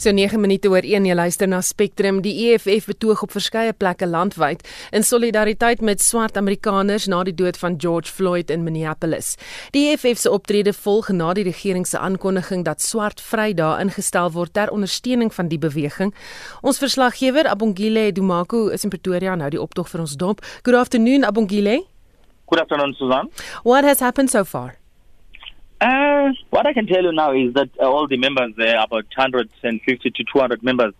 So 9 minute oor 1 jy luister na Spectrum. Die EFF betoog op verskeie plekke landwyd in solidariteit met swart Amerikaners na die dood van George Floyd in Minneapolis. Die EFF se optrede volg na die regering se aankondiging dat swart Vrydag ingestel word ter ondersteuning van die beweging. Ons verslaggewer Abongile Dumako is in Pretoria nou die optog vir ons dop. Good afternoon Abongile. Good afternoon Susan. What has happened so far? Uh, what I can tell you now is that uh, all the members there, about 150 to 200 members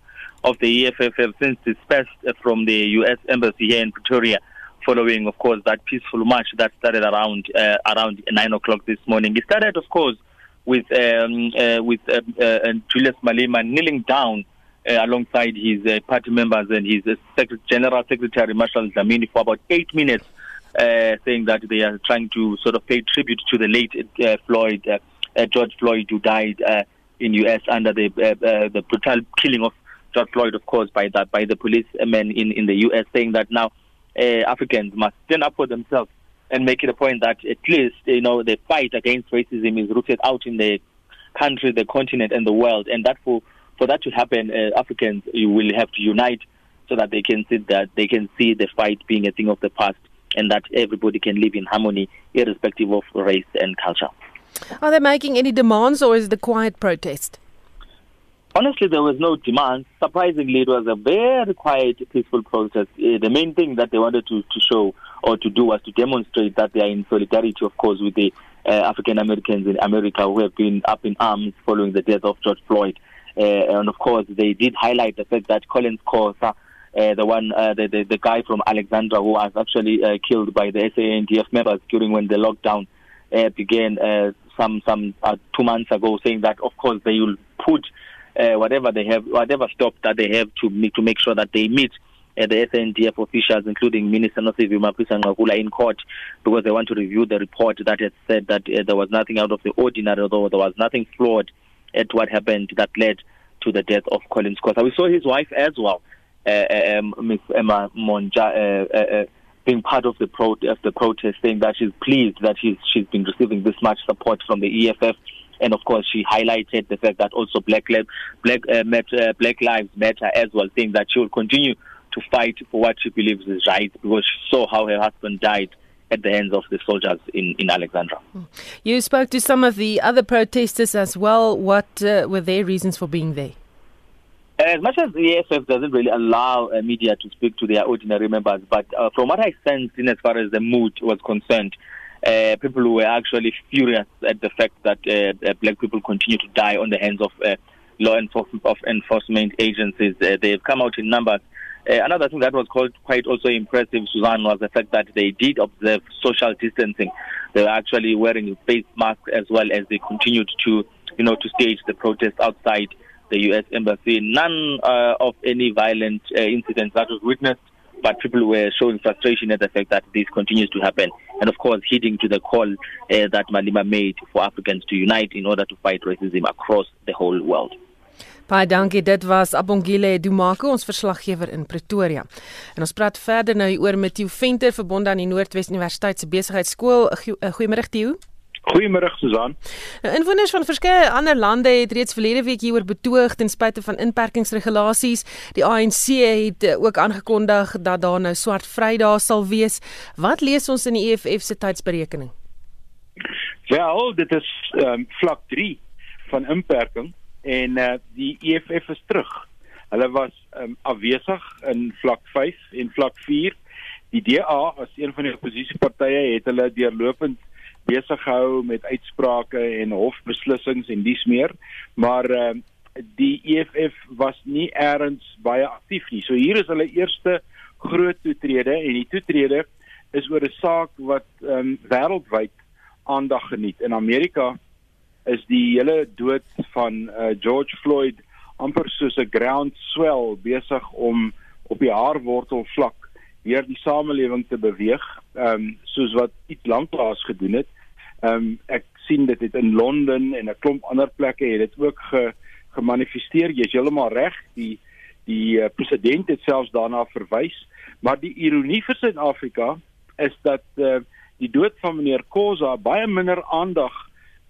of the EFF, have since dispersed uh, from the U.S. Embassy here in Pretoria, following, of course, that peaceful march that started around uh, around nine o'clock this morning. It started, of course, with um, uh, with uh, uh, Julius Malema kneeling down uh, alongside his uh, party members and his uh, General Secretary Marshal Dlamini for about eight minutes uh, saying that they are trying to sort of pay tribute to the late uh, Floyd, uh, uh, George Floyd, who died uh, in U.S. under the uh, uh, the brutal killing of George Floyd, of course, by that by the policemen in in the U.S. Saying that now uh, Africans must stand up for themselves and make it a point that at least you know the fight against racism is rooted out in the country, the continent, and the world, and that for for that to happen, uh, Africans you will have to unite so that they can see that they can see the fight being a thing of the past and that everybody can live in harmony irrespective of race and culture. Are they making any demands or is it a quiet protest? Honestly, there was no demand. Surprisingly, it was a very quiet, peaceful protest. Uh, the main thing that they wanted to, to show or to do was to demonstrate that they are in solidarity, of course, with the uh, African Americans in America who have been up in arms following the death of George Floyd. Uh, and of course, they did highlight the fact that Collins Kosa, uh, the one, uh, the, the the guy from Alexandra who was actually uh, killed by the SANDF members during when the lockdown uh, began uh, some some uh, two months ago, saying that of course they will put uh, whatever they have, whatever stop that they have to make to make sure that they meet uh, the SNDF officials, including Minister Nosivi Mapisa Ngakula, in court because they want to review the report that had said that uh, there was nothing out of the ordinary, although there was nothing flawed at what happened that led to the death of Collins Kosa. We saw his wife as well, Ms. Emma Monja, uh, uh, uh, being part of the, pro- of the protest, saying that she's pleased that she's, she's been receiving this much support from the EFF. And of course, she highlighted the fact that also Black, Black, uh, Black Lives Matter as well, saying that she will continue to fight for what she believes is right because she saw how her husband died at the hands of the soldiers in, in Alexandra. You spoke to some of the other protesters as well. What uh, were their reasons for being there? As much as the EFF doesn't really allow uh, media to speak to their ordinary members, but uh, from what I sensed in as far as the mood was concerned, uh, people were actually furious at the fact that uh, uh, black people continue to die on the hands of uh, law enforcement, of enforcement agencies. They've come out in numbers. Another thing that was called quite also impressive, Suzanne, was the fact that they did observe social distancing. They were actually wearing face masks as well as they continued to, you know, to stage the protest outside the U.S. embassy. None uh, of any violent uh, incidents that was witnessed, but people were showing frustration at the fact that this continues to happen. And of course, heeding to the call uh, that Malima made for Africans to unite in order to fight racism across the whole world. Baie dankie. Dit was Abongile Dumako, ons verslaggewer in Pretoria. En ons praat verder nou oor met Theo Venter verbonde aan die Noordwes Universiteit se Besigheidsskool. Goeiemôre Theo. Goeiemôre Susan. Nou, inwoners van verskeie ander lande het reeds verlede week hieroor betoog ten spyte van inperkingsregulasies. Die ANC het eh, ook aangekondig dat daar nou swart Vrydae sal wees. Wat lees ons in die EFF se tydsberekening? Wel, dit is um, vlak 3 van inperking en uh, die EFF is terug. Hulle was um, afwesig in vlak 5 en vlak 4. Die DA as een van die oppositiepartye het hulle deurlopend besig gehou met uitsprake en hofbeslissings en dies meer, maar uh, die EFF was nie eers baie aktief nie. So hier is hulle eerste groot toetrede en die toetrede is oor 'n saak wat um, wêreldwyd aandag geniet. In Amerika is die hele dood van uh, George Floyd amper soos 'n ground swell besig om op die haarwortel vlak weer die samelewing te beweeg, ehm um, soos wat iets lanklaas gedoen het. Ehm um, ek sien dit het in Londen en 'n klomp ander plekke het dit ook ge, gemanifesteer. Jy's heeltemal reg. Die die uh, president het selfs daarna verwys, maar die ironie vir Suid-Afrika is dat uh, die dood van meneer Khoza baie minder aandag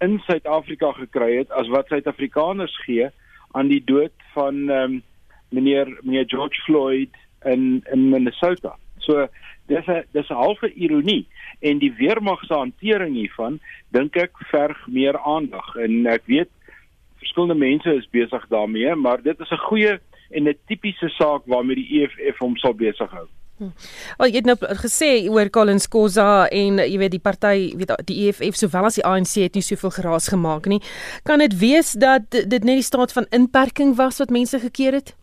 in Suid-Afrika gekry het as wat Suid-Afrikaners gee aan die dood van ehm um, meneer meneer George Floyd in in Minnesota. So dis 'n dis 'n halfe ironie en die weermag se hantering hiervan dink ek verg meer aandag en ek weet verskillende mense is besig daarmee, maar dit is 'n goeie en 'n tipiese saak waarmee die EFF hom sal besig hou. Hm. Al jy het nou gesê oor Collins Kosa en jy weet die party weet die EFF sowel as die ANC het nie soveel geraas gemaak nie. Kan dit wees dat dit net die staat van inperking was wat mense gekeer het?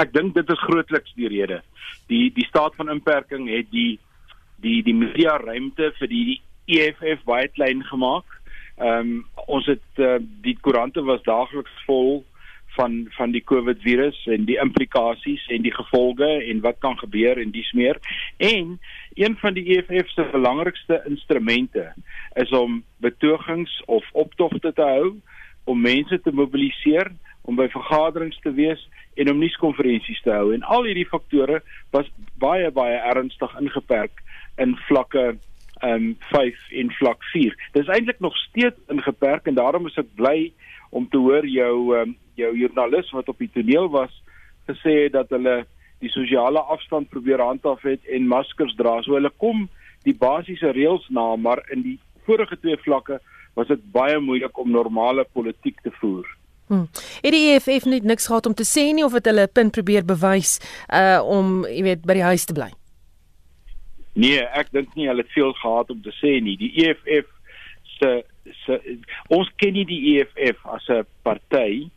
Ek dink dit is grootliks die rede. Die die staat van inperking het die die die media ruimte vir die EFF baie klein gemaak. Ehm um, ons het uh, die koerante was daagliks vol van van die COVID virus en die implikasies en die gevolge en wat kan gebeur en dis meer. En een van die EFF se belangrikste instrumente is om betogings of optogte te hou, om mense te mobiliseer, om by vergaderings te wees en om nuuskonferensies te hou. En al hierdie faktore was baie baie ernstig ingeperk in vlakke ehm um, 5 en vlak 4. Dit is eintlik nog steeds ingeperk en daarom is ek bly om te hoor jou um, jou joernalis wat op die toneel was gesê het dat hulle die sosiale afstand probeer handhaaf het en maskers dra. So hulle kom die basiese reëls na, maar in die vorige twee vlakke was dit baie moeilik om normale politiek te voer. Hmm. Het die EFF net niks gehad om te sê nie of het hulle 'n punt probeer bewys uh om, jy weet, by die huis te bly? Nee, ek dink nie hulle het veel gehad om te sê nie. Die EFF se se ons ken nie die EFF as 'n party,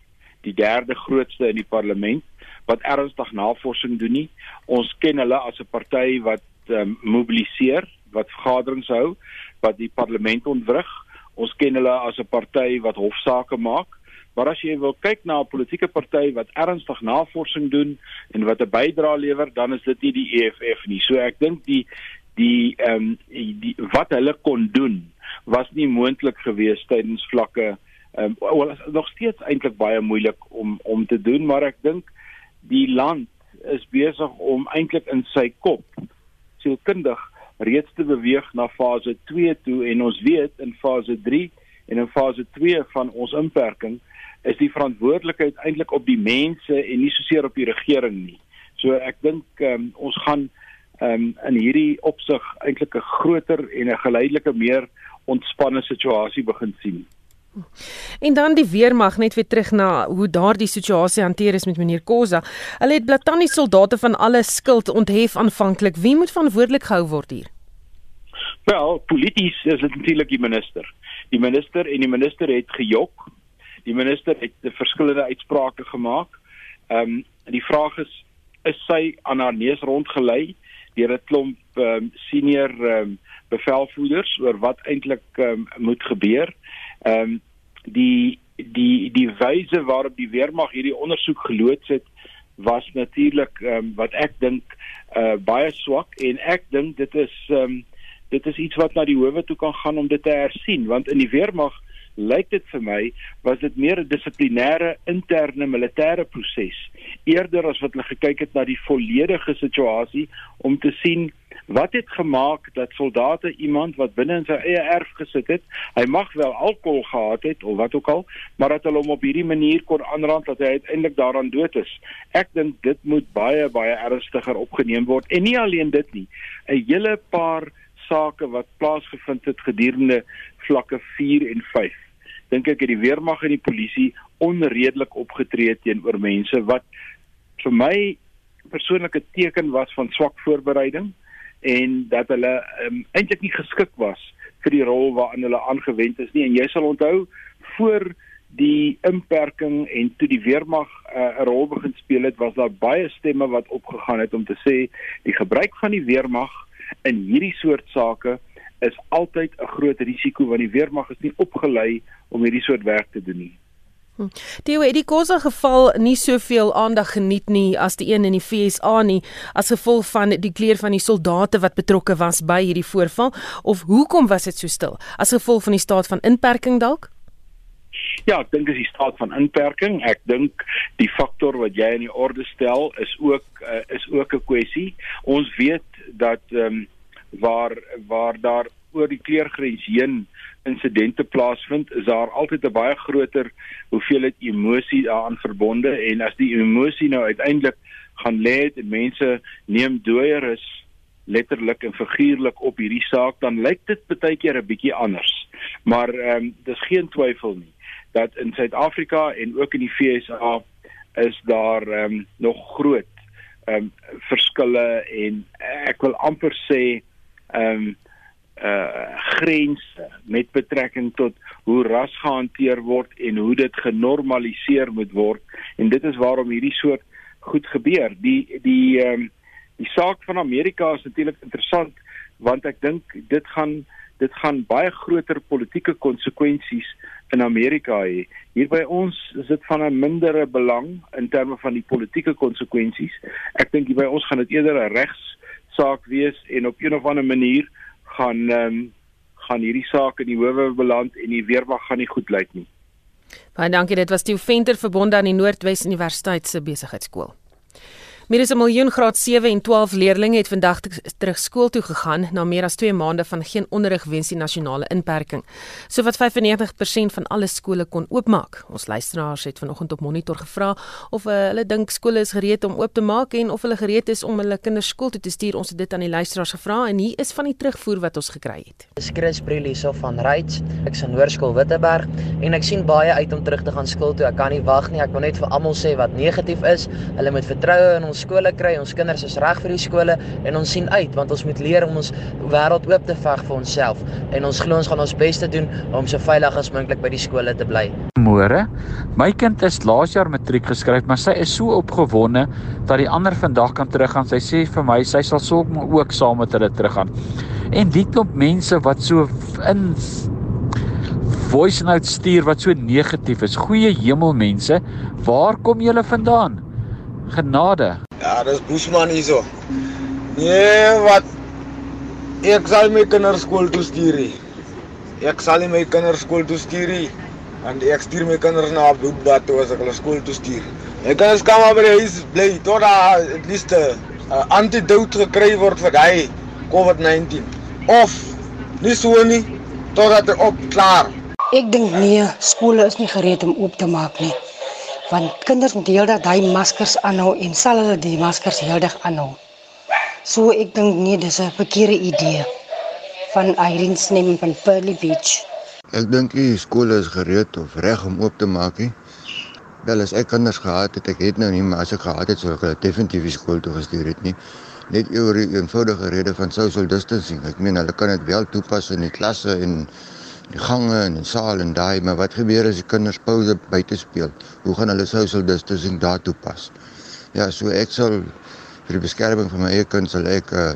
die derde grootste in die parlement wat ernstig navorsing doen nie. Ons ken hulle as 'n party wat um, mobiliseer, wat vergaderings hou, wat die parlement ontwrig. Ons ken hulle as 'n party wat hofsaake maak. Maar as jy wil kyk na 'n politieke party wat ernstig navorsing doen en wat 'n bydrae lewer, dan is dit nie die EFF nie. So ek dink die die ehm um, die wat hulle kon doen was nie moontlik geweest tydens vlakke ehm um, wel is nog steeds eintlik baie moeilik om om te doen, maar ek dink die land is besig om eintlik in sy kop sielkundig reeds te beweeg na fase 2 toe en ons weet in fase 3 en in fase 2 van ons inperking is die verantwoordelikheid eintlik op die mense en nie soseer op die regering nie. So ek dink um, ons gaan um, in hierdie opsig eintlik 'n groter en 'n geleidelike meer ontspanne situasie begin sien. En dan die weermag net weer terug na hoe daardie situasie hanteer is met meneer Kosa. Hulle het blatanie soldate van alle skuld onthef aanvanklik. Wie moet verantwoordelik gehou word hier? Wel, polities is dit natuurlik die minister. Die minister en die minister het gejok Die minister het verskillende uitsprake gemaak. Ehm um, die vraag is is sy aan haar neus rondgelei deur 'n klomp ehm um, senior ehm um, bevelvoerders oor wat eintlik ehm um, moet gebeur. Ehm um, die die die wyse waarop die weermag hierdie ondersoek geloods het was natuurlik ehm um, wat ek dink uh, baie swak en ek dink dit is ehm um, dit is iets wat na die howe toe kan gaan om dit te hersien want in die weermag lyk dit vir my was dit meer 'n dissiplinêre interne militêre proses. Eerder as wat hulle gekyk het na die volledige situasie om te sien wat het gemaak dat soldate iemand wat binne in sy eie erf gesit het hy mag wel alkohol gehad het of wat ook al maar dat hulle hom op hierdie manier kon aanrand dat hy uiteindelik daaraan dood is. Ek dink dit moet baie baie ernstiger opgeneem word. En nie alleen dit nie 'n hele paar sake wat plaasgevind het gedurende vlakke 4 en 5 dink ek het die weermag en die polisie onredelik opgetree teenoor mense wat vir my persoonlike teken was van swak voorbereiding en dat hulle um, eintlik nie geskik was vir die rol waaraan hulle aangewend is nie. En jy sal onthou voor die inperking en toe die weermag eh, 'n uh, rol begin speel het was daar baie stemme wat opgegaan het om te sê die gebruik van die weermag in hierdie soort sake is altyd 'n groot risiko want die weermag is nie opgelei om hierdie soort werk te doen nie. Hm. Die het die Kosa geval nie soveel aandag geniet nie as die een in die FSA nie as gevolg van die kleer van die soldate wat betrokke was by hierdie voorval of hoekom was dit so stil as gevolg van die staat van inperking dalk? Ja, ek dink dis die staat van inperking. Ek dink die faktor wat jy in die orde stel is ook uh, is ook 'n kwessie. Ons weet dat ehm um, waar waar daar oor die kleurgrens heen insidente plaasvind, is daar altyd 'n baie groter hoeveelheid emosie daaraan verbonde en as die emosie nou uiteindelik gaan lê en mense neem dooier is letterlik en figuurlik op hierdie saak dan lyk dit baie keer 'n bietjie anders. Maar ehm um, dis geen twyfel nie dat in Suid-Afrika en ook in die FSA is daar ehm um, nog groot ehm um, verskille en ek wil amper sê ehm um, uh grense met betrekking tot hoe ras gehanteer word en hoe dit genormaliseer moet word en dit is waarom hierdie soort goed gebeur. Die die ehm um, die saak van Amerika is natuurlik interessant want ek dink dit gaan dit gaan baie groter politieke konsekwensies in Amerika hê. Hier by ons is dit van 'n mindere belang in terme van die politieke konsekwensies. Ek dink hier by ons gaan dit eerder 'n regssaak wees en op een of ander manier gaan ehm um, gaan hierdie saak in die howe beland en die weerwag gaan nie goed lyk nie. Baie dankie, dit was Theo Venter verbonde aan die Noordwes Universiteit se besigheidskool. Meer as 'n miljoen graad 7 en 12 leerders het vandag terug skool toe gegaan na meer as 2 maande van geen onderrig weens die nasionale inperking. Sowat 95% van alle skole kon oopmaak. Ons luisteraars het vanoggend op Monitor gevra of uh, hulle dink skole is gereed om oop te maak en of hulle gereed is om hulle kinders skool toe te stuur. Ons het dit aan die luisteraars gevra en hier is van die terugvoer wat ons gekry het. Dis Chris Brilli so van Ryds. Ek's in Hoërskool Witteberg en ek sien baie uit om terug te gaan skool toe. Ek kan nie wag nie. Ek wil net vir almal sê wat negatief is. Hulle moet vertroue in ons skole kry. Ons kinders is reg vir die skole en ons sien uit want ons moet leer om ons wêreld oop te veg vir onsself en ons glo ons gaan ons bes te doen om so veilig as moontlik by die skole te bly. Môre. My kind is laas jaar matriek geskryf, maar sy is so opgewonde dat die ander vandag kan teruggaan. Sy sê vir my sy sal om ook saam met hulle teruggaan. En die klomp mense wat so in voice note stuur wat so negatief is. Goeie hemel mense, waar kom julle vandaan? Genade. Ja, dis Bushman hierso. Nee, wat ek sal my kinders skool toe stuur. Ek sal my kinders skool toe stuur. En ek stuur my kinders na bloedbad toe as ek hulle skool toe stuur. Ek kan skam maar by die huis bly tot daar at least 'n uh, antidote gekry word vir daai COVID-19. Of nie so nie totdat dit op klaar. Ek dink nee, skole is nie gereed om oop te maak nie want kinders moet heeldag daai maskers aanhou en sal hulle die maskers heeldag aanhou. So ek dink nee, dis 'n verkeerde idee van Irene Snem van Pearly Beach. Ek dink die skole is gereed of reg om oop te maak nie. Wel as ek kinders gehad het, ek het nou nie, maar as ek gehad het, sou ek hulle definitief skool toe gestuur het nie. Net oor die eenvoudige rede van social distancing. Ek meen hulle kan dit wel toepas in die klasse en die gange en die saal en daai, maar wat gebeur as die kinders pouse buite speel? Hoe gaan hulle social distancing daartoe pas? Ja, so ek sal vir die beskerming van my eie kind sal ek uh,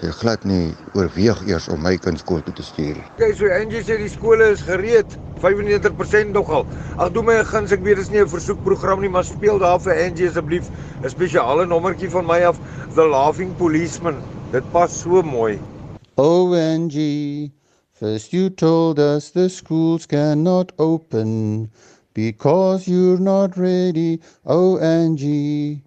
dit glad nie oorweeg eers om my kind skool toe te stuur. Okay, so Angie sê die skole is gereed, 95% nogal. Ag doen my 'n guns, ek weet dit is nie 'n versoekprogram nie, maar speel daar vir Angie asseblief 'n spesiale nommertjie van my af, The Laughing Policeman. Dit pas so mooi. Oh Angie First you told us the schools cannot open because you're not ready, Angie.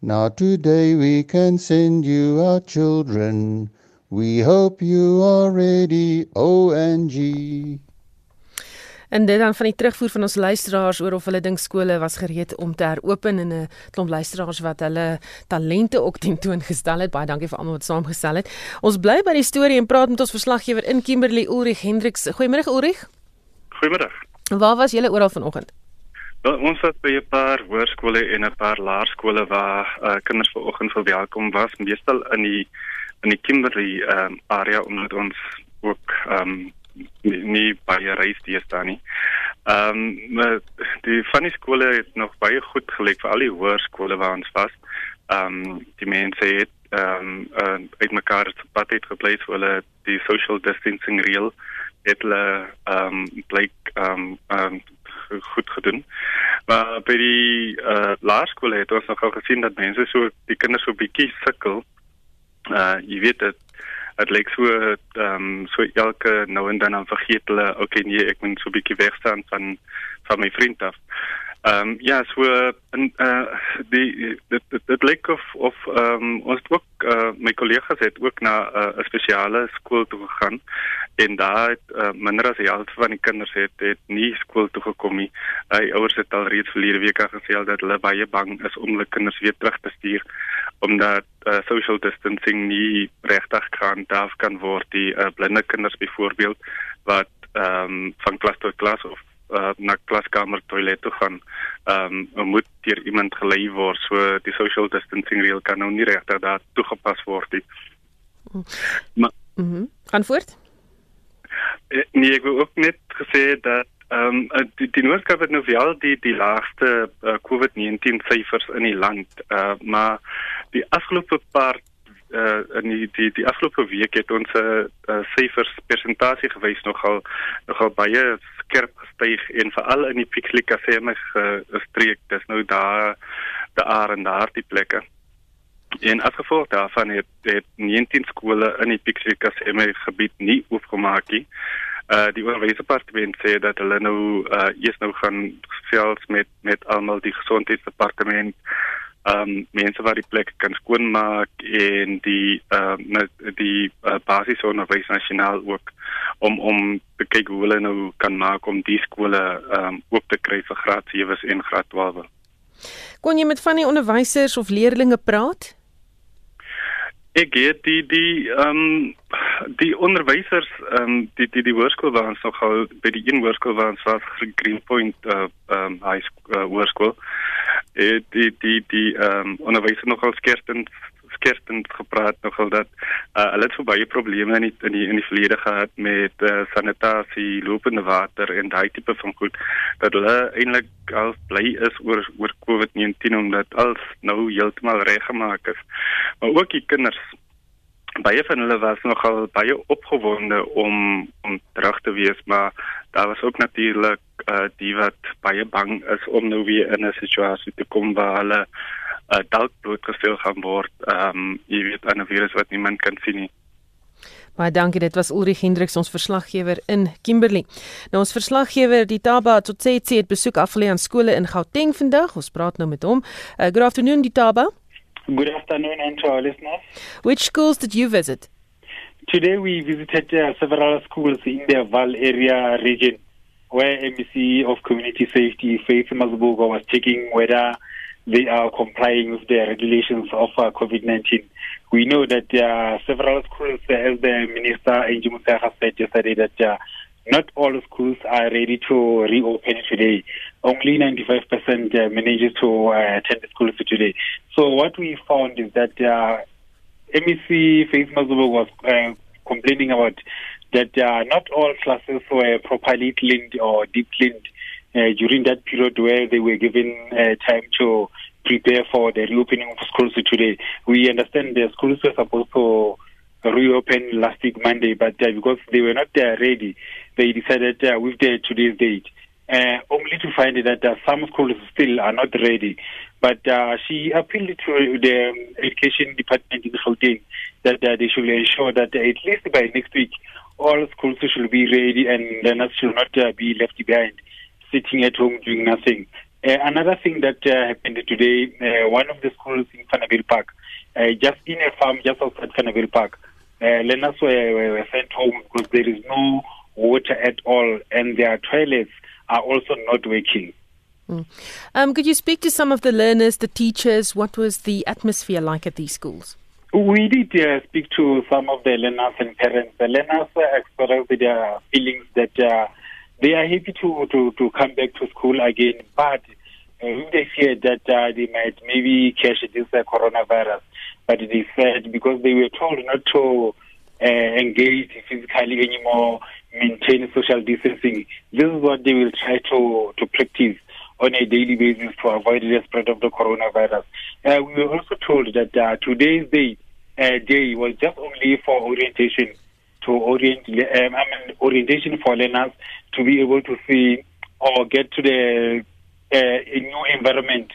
Now today we can send you our children. We hope you are ready, Angie. En dit dan van die terugvoer van ons luisteraars oor of hulle dink skole was gereed om te heropen en 'n klomp luisteraars wat hulle talente ook tentoon gestel het. Baie dankie vir almal wat saamgestel het. Ons bly by die storie en praat met ons verslaggewer in Kimberley Ulrich Hendriks. Goeiemôre Ulrich. Goeiemôre. Waar was julle oral vanoggend? Wel, ons het by 'n paar hoërskole en 'n paar laerskole waar uh, kinders vanoggend verwelkom was, meestal in die in die Kimberley um, area omdat ons ook um, nie, nie baie reis staan nie. Ehm um, die van die skole het nog baie goed gelyk vir al die hoërskole waar ons was. Ehm um, die mense het ehm um, uh, uitmekaar te pad het geplaas vir hulle die social distancing reël het hulle ehm um, blyk ehm um, um, goed gedoen. Maar by die uh, laerskole het ons nog gesien dat mense so die kinders so bietjie sukkel. Uh jy weet dit dit lyk so ehm um, so elke nou en dan dan vergeet hulle okay nee ek moet so 'n bietjie weg staan van van my vriend af. Ehm um, ja, so en uh die dit dit, dit lyk of of ehm um, ons ook uh, my kollegas het ook na uh, 'n uh, spesiale skool toe gegaan en daar het uh, minder as die helfte van die kinders het het nie skool toe gekom nie. Uh, ouers het al reeds verlede week gesê dat hulle baie bang is om hulle kinders weer terug te stuur omdat uh, social distancing nie regtig kan daar kan word die uh, blinde kinders byvoorbeeld wat ehm um, van klas tot klas of uh, na klaskamer toilet toe gaan, ehm um, moet deur iemand gelei word. So die social distancing reël kan nou nie regtig daar toegepas word nie. Maar mhm. Mm gaan voort. Eh, nee, ek wil ook net gesê dat ehm um, die, die Noord-Kaap het nou wel die die laagste uh, COVID-19 syfers in die land. Uh, maar die afgelope paar uh in die die, die afgelope week het ons uh, syfers persentasie gewys nogal nogal baie skerp gestyg en veral in die Piklika sê my gestreek dis nou daar daar en daar die plekke. En as gevolg daarvan het het 19 skole in die my gebied nie oopgemaak nie. Uh die onderwysdepartement sê dat hulle nou uh eers nou gaan selfs met met almal die gesondheidsdepartement ehm um, mense wat die plek kan skoonmaak en die ehm uh, die uh, basiese onderwys nasionaal ook om om te kyk hoe hulle nou kan maak om die skole ehm um, oop te kry vir graad 7 en graad 12. Kon jy met van die onderwysers of leerders praat? Ek het die die ehm um, die onderwysers ehm um, die die die hoërskool waar ons nog al by die een hoërskool waar ons was Greenpoint uh ehm um, high school uh, hoërskool het die die die ehm um, onderwysers nogal skertend skertend gepraat nogal dat uh, hulle het so baie probleme in die, in die in die verlede gehad met uh, sanitasie, lopende water en daai tipe van goed dat hulle eintlik al bly is oor oor COVID-19 omdat alles nou heeltemal reggemaak is. Maar ook die kinders baie van hulle was nogal baie opgewonde om om terug te wees maar daar was ook natuurlik uh, die wat baie bang is om nou weer in 'n situasie te kom waar hulle uh, dalk blootgestel gaan word ehm um, jy weet aan 'n virus wat niemand kan sien nie Baie dankie, dit was Ulrich Hendriks ons verslaggewer in Kimberley. Nou ons verslaggewer die Taba tot sê het besoek afgelê aan skole in Gauteng vandag. Ons praat nou met hom. Uh, good afternoon die Taba. Good afternoon and to our listeners. Which schools did you visit? Today we visited uh, several schools in the Val area region where MEC of Community Safety, Faith Mazbuga, was checking whether they are complying with the regulations of uh, COVID-19. We know that uh, several schools, uh, as the Minister Angie Musaha said yesterday, that uh, not all schools are ready to reopen today. Only 95% uh, manages to uh, attend the schools today. So what we found is that MEC Faith Mazubo was uh, complaining about that uh, not all classes were properly cleaned or deep cleaned uh, during that period where they were given uh, time to prepare for the reopening of schools today. We understand the schools were supposed to reopen last week Monday, but uh, because they were not uh, ready, they decided with the today's date. Only to find that some schools still are not ready. But uh, she appealed to the education department in Gauteng that uh, they should ensure that at least by next week all schools should be ready and learners should not uh, be left behind, sitting at home doing nothing. Uh, another thing that uh, happened today, one of the schools in Fanaville Park, just in a farm just outside Fanaville Park, learners were, were sent home because there is no water at all and their toilets are also not working. Mm. Um, could you speak to some of the learners, the teachers? What was the atmosphere like at these schools? We did uh, speak to some of the learners and parents. The learners expressed their feelings that uh, they are happy to, to, to come back to school again, but uh, they fear that uh, they might maybe catch this uh, coronavirus. But they said because they were told not to uh, engage physically anymore, maintain social distancing. This is what they will try to, to practice on a daily basis to avoid the spread of the coronavirus. Uh, we were also told that uh, today's day, uh, day was just only for orientation to orient, um, I mean, orientation for learners to be able to see or get to the uh, new environment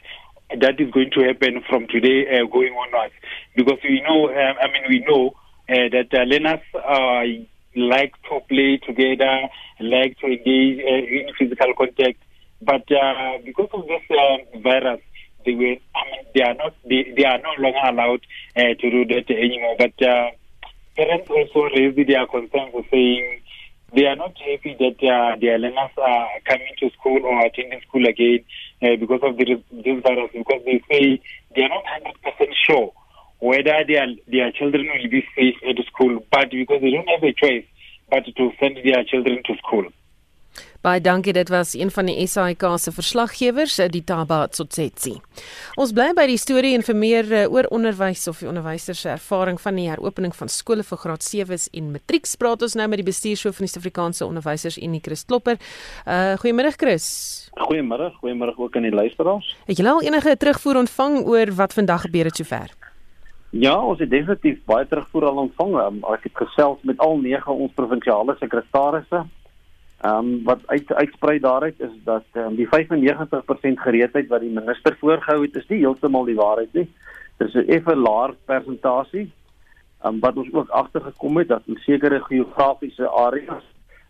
that is going to happen from today uh, going onwards. Because we know, um, I mean, we know uh, that learners like to play together, like to engage in physical contact. But uh, because of this uh, virus, they were I mean, they are not they, they are no longer allowed uh, to do that anymore. But uh, parents also raised their concerns, saying they are not happy that uh, their learners are coming to school or attending school again uh, because of this, this virus. Because they say they are not hundred percent sure whether their their children will be safe at school, but because they don't have a choice but to send their children to school. Baie dankie, dit was een van die SAIK se verslaggewers, eh, die Taba Tsotsetsi. Ons bly by die storie en vir meer eh, oor onderwys of die onderwysers se ervaring van die heropening van skole vir graad 7s en matriek. Praat ons nou met die bestuurshoof van die Suid-Afrikaanse Onderwysers Unie, Chris Klopper. Uh goeiemôre Chris. Goeiemôre, goeiemôre ook aan die luisteraars. Het julle al enige terugvoer ontvang oor wat vandag gebeur het sover? Ja, ons het definitief baie terugvoer al ontvang. Um, ek het gesels met al 9 ons provinsiale sekretarisse Ehm um, wat uit uitsprei daaruit is dat um, die 95% gereedheid wat die minister voorgehou het is nie heeltemal die waarheid nie. Dit is 'n effe laer persentasie. Ehm um, wat ons ook agtergekom het dat in sekere geografiese areas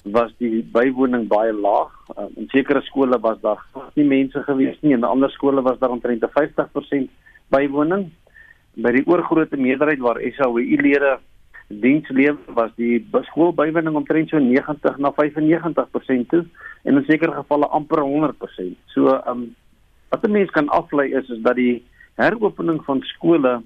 was die bywoning baie laag. Um, in sekere skole was daar nie mense gewees nie en ander skole was daar omtrent 50% bywoning. By die oorgrootste meerderheid waar SAWI-lede dienslewe was die skoolbywoning omtrent so 90 na 95% toe en in sekere gevalle amper 100%. So um wat 'n mens kan aflei is is dat die heropening van skole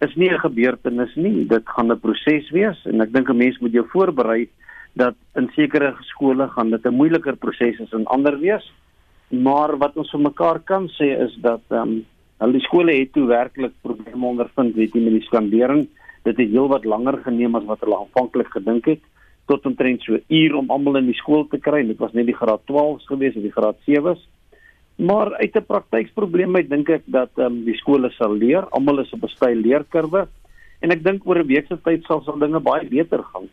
is nie 'n gebeurtenis nie. Dit gaan 'n proses wees en ek dink 'n mens moet jou voorberei dat in sekere skole gaan dit 'n moeiliker proses as in ander wees. Maar wat ons vir mekaar kan sê is dat um al die skole het toe werklik probleme ondervind weet jy met die skandering dit het heelwat langer geneem as wat hulle aanvanklik gedink het tot omtrent so uur om almal in die skool te kry. Dit was net die graad 12s gewees of die graad 7s maar uit 'n praktyksprobleem uit dink ek dat um, die skole sal leer. Almal is op 'n styl leerkurwe. En ek dink oor 'n week se tyd sal sal dinge baie beter gaan.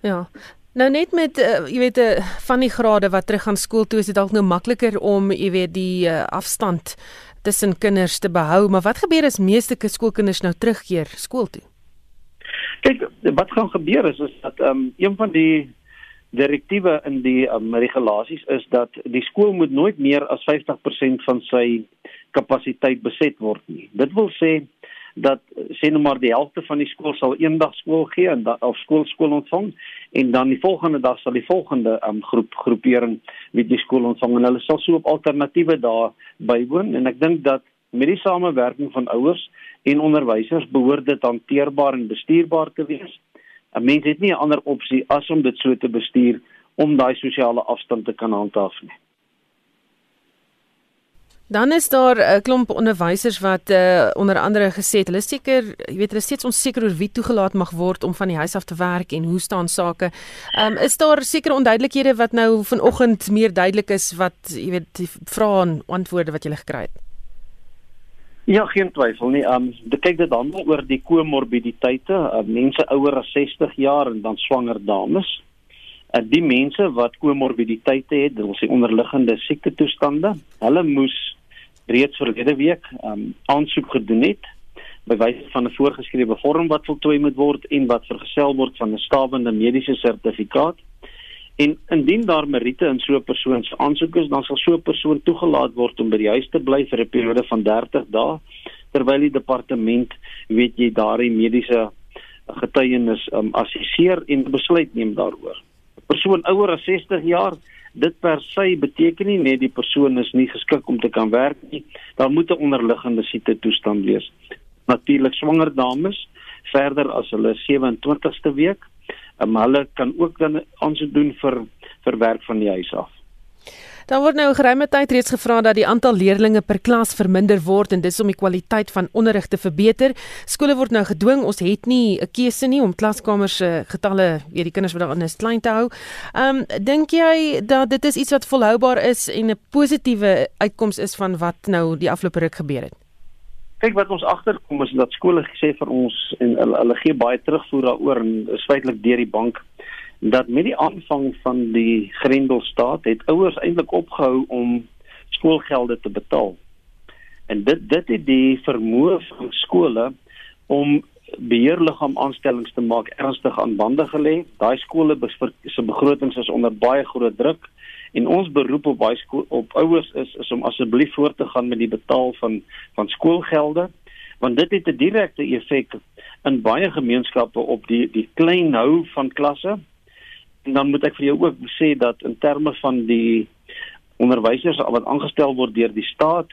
Ja. Nou net met uh, jy weet uh, van die grade wat terug gaan skool toe is dit dalk nou makliker om jy weet die uh, afstand tussen kinders te behou. Maar wat gebeur as meeste skoolkinders nou terugkeer skool toe Kyk, wat gaan gebeur is is dat ehm um, een van die direktiewe in die um, regulasies is dat die skool moet nooit meer as 50% van sy kapasiteit beset word nie. Dit wil sê dat sê nou maar die helfte van die skool sal eendag skool gee en dan of skool skool ontvang en dan die volgende dag sal die volgende um, groep groepering met die skool ontvang en hulle sal so op alternatiewe dae bywoon en ek dink dat met die samewerking van ouers en onderwysers behoort dit hanteerbaar en bestuurbaar te wees. 'n Mens het nie 'n ander opsie as om dit so te bestuur om daai sosiale afstand te kan handhaaf nie. Dan is daar 'n klomp onderwysers wat uh, onder andere gesê het hulle seker, jy weet, hulle steeds onseker oor wie toegelaat mag word om van die huis af te werk en hoe staan sake. Ehm um, is daar seker onduidelikhede wat nou vanoggend meer duidelik is wat jy weet die vrae en antwoorde wat jy gekry het? Ja, geen twyfel nie. Um dit kyk dit dan oor die komorbiditeite, uh, mense ouer as 60 jaar en dan swanger dames. Uh, die mense wat komorbiditeite het, dit wil sê onderliggende siekte toestande, hulle moes reeds verlede week um aansoek gedoen het by wyse van 'n voorgeskrewe vorm wat voltooi moet word en wat vergesel word van 'n stawende mediese sertifikaat. En indien daar meriete in so 'n persoon se aansoek is, dan sal so 'n persoon toegelaat word om by die huis te bly vir 'n periode van 30 dae terwyl die departement weet jy daardie mediese getuienis um, assesseer en besluit neem daaroor. 'n Persoon ouer as 60 jaar, dit per se beteken nie net die persoon is nie geskik om te kan werk nie, daar moet 'n onderliggende siekte toestand wees. Natuurlik swanger dames verder as hulle 27ste week um, hulle kan ook dan aansoek doen vir vir werk van die huis af. Daar word nou geruime tyd reeds gevra dat die aantal leerders per klas verminder word en dis om die kwaliteit van onderrig te verbeter. Skole word nou gedwing, ons het nie 'n keuse nie om klaskamers se getalle, weet die kinders wat daar in is klein te hou. Ehm um, dink jy dat dit is iets wat volhoubaar is en 'n positiewe uitkoms is van wat nou die afgelope ruk gebeur het? Kyk wat ons agterkom is dat skole gesê vir ons en hulle, hulle gee baie terugvoer daaroor en is feitelik deur die bank dat met die aanvang van die Grendelstaat het ouers eintlik opgehou om skoolgelde te betaal. En dit dit het die vermoë van skole om beheerliggaam aanstellings te maak ernstig aan bande gelê. Daai skole se begrotings is onder baie groot druk En ons beroep op baie skool op ouers is is om asseblief voort te gaan met die betaal van van skoolgelde want dit het 'n direkte effek in baie gemeenskappe op die die klein hou van klasse. En dan moet ek vir jou ook sê dat in terme van die onderwysers wat aangestel word deur die staat,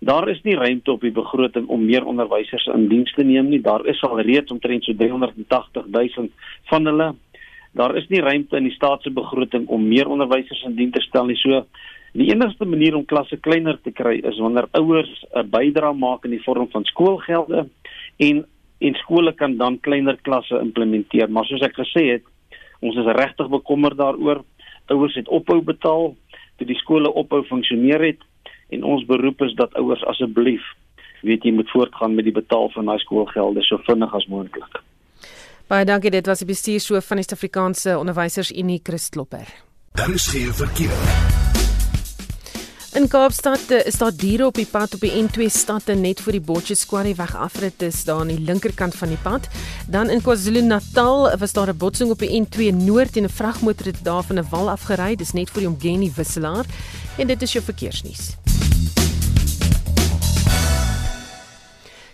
daar is nie ruimte op die begroting om meer onderwysers in diens te neem nie. Daar is al reeds omtrent so 380 000 van hulle daar is nie ruimte in die staat se begroting om meer onderwysers in diens te stel nie. So die enigste manier om klasse kleiner te kry is wanneer ouers 'n bydrae maak in die vorm van skoolgelde en en skole kan dan kleiner klasse implementeer. Maar soos ek gesê het, ons is regtig bekommerd daaroor. Ouers het ophou betaal toe die skole ophou funksioneer het en ons beroep is dat ouers asseblief weet jy moet voortgaan met die betaal van daai skoolgelde so vinnig as moontlik. Baie dankie, dit was die bestuurshoof van die Suid-Afrikaanse Onderwysers Unie, Chris Klopper. Daar is geen verkeer. In Kaapstad eh, is daar diere op die pad op die N2 stad net voor die Botches Quarry weg afrit is daar aan die linkerkant van die pad. Dan in KwaZulu-Natal was daar 'n botsing op die N2 noord en 'n vragmotor het daar van 'n wal afgery, dis net voor die Omgeni wisselaar en dit is jou verkeersnuus.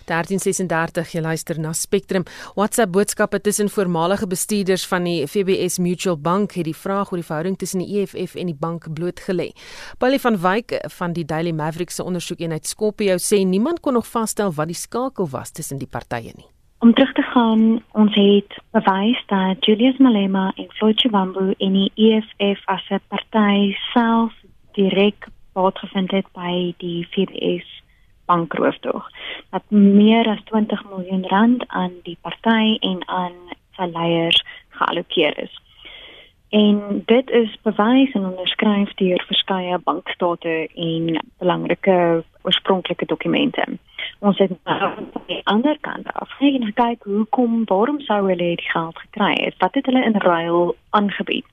1336 jy luister na Spectrum. WhatsApp boodskappe tussen voormalige bestuurders van die FBS Mutual Bank het die vraag oor die verhouding tussen die EFF en die bank blootgelê. Paulie van Wyk van die Daily Maverick se ondersoekeenheid Skopie sê niemand kon nog vasstel wat die skakel was tussen die partye nie. Om terug te gaan, ons het bewys dat Julius Malema en Floyd Chiwambu in die EFF as 'n party self direk baat gevind het by die FBS bankrooftog wat meer as 20 miljoen rand aan die party en aan sy leiers geallokeer is. En dit is bewys en onderskryf deur verskeie bankstate en belangrike oorspronklike dokumente. Ons het nou aan die ander kant af gekyk hoekom waarom sou hulle die geld gekry het? Wat het hulle in ruil aangebied?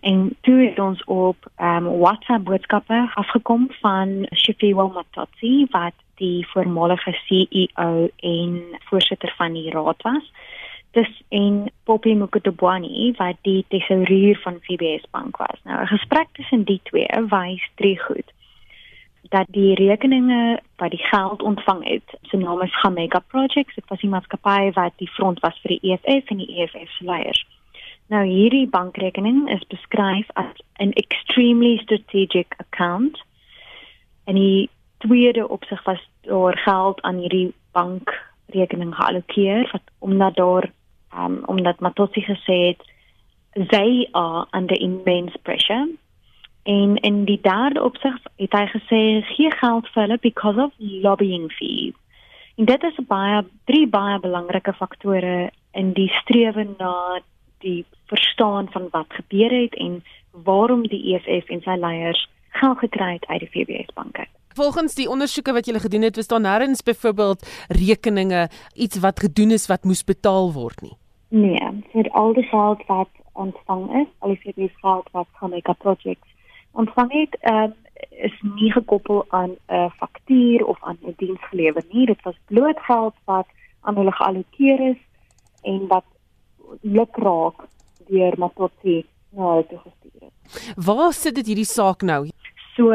En toe het ons op um, WhatsApp boodskappe afgekom van Shifiwa Matotsi wat die voormalige CEO en voorsitter van die raad was. Dis en Poppy Mukutubwani wat die tesourier van FBS Bank was. Nou 'n gesprek tussen die twee wys drie goed dat die rekeninge wat die geld ontvang het, se naam is Gamega Projects, dit was die maatskappy wat die front was vir die EFF en die EFF se leiers. Nou hierdie bankrekening is beskryf as 'n extremely strategic account. En die tweede opsig was daar geld aan hierdie bankrekening geallokeer wat omdat daar um, omdat Matotsi gesê het they are under immense pressure. En in die derde opsig het hy gesê gee geld vir hulle because of lobbying fees. En dit is baie drie baie belangrike faktore in die strewe na die verstaan van wat gebeur het en waarom die EFF en sy leiers geld gekry het uit die FBS banke. Volgens die ondersoeke wat julle gedoen het, was daar nêrens byvoorbeeld rekeninge iets wat gedoen is wat moes betaal word nie. Nee, vir al die geld wat ontvang is, al die FBS geld wat van die projects ontvang het, um, is nie gekoppel aan 'n uh, faktuur of aan 'n diens gelewer nie. Dit was bloot geld wat aan hulle geallokeer is en wat lukraak deur Matotsi na hulle toe gestuur het. Waar sit dit hierdie saak nou? So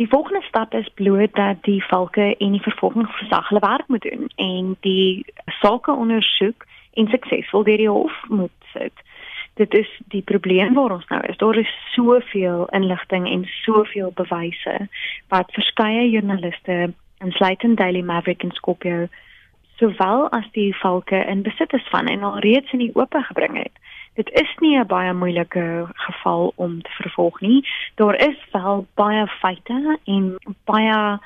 die volgende stap is bloot dat die valke en die vervolgingsgesag hulle werk moet doen en die sake ondersoek en suksesvol deur die hof moet sit. Dit is die probleem waar ons nou is. Daar is soveel inligting en soveel bewyse wat verskeie joernaliste insluitend Daily Maverick en Skopje sowel as die valke in besit is van en al reeds in die oop gebring het. Dit is nie 'n baie moeilike geval om te vervolg nie. Daar is wel baie feite en baie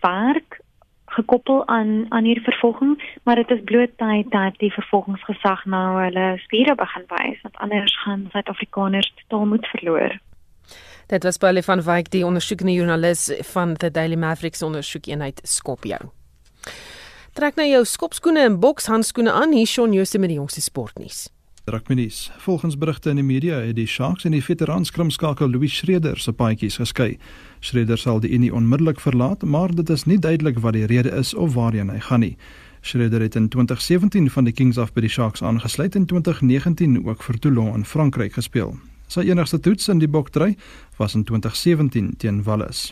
werk gekoppel aan aan hierdie vervolging, maar dit is bloot tyd dat die vervolgingsgesag nou hulle spiere begin wys, want anders gaan Suid-Afrikaners totaal moet verloor. Dit was Paul van Wyk, die ondersoekende joernalis van the Daily Mavericks ondersoekeenheid Skopjou. Trek nou jou skopskoene en bokshandskoene aan hier Shaun Jooste met die jongste sportnuus. Drakmenies. Volgens berigte in die media het die Sharks en die veteran skrimskakel Louis Schreder se paadjies geskei. Schreder sal die Unie onmiddellik verlaat, maar dit is nie duidelik wat die rede is of waarheen hy gaan nie. Schreder het in 2017 van die Kings af by die Sharks aangesluit en in 2019 ook vir Toulon in Frankryk gespeel. Sy enigste toets in die bokdry was in 2017 teen Wallis.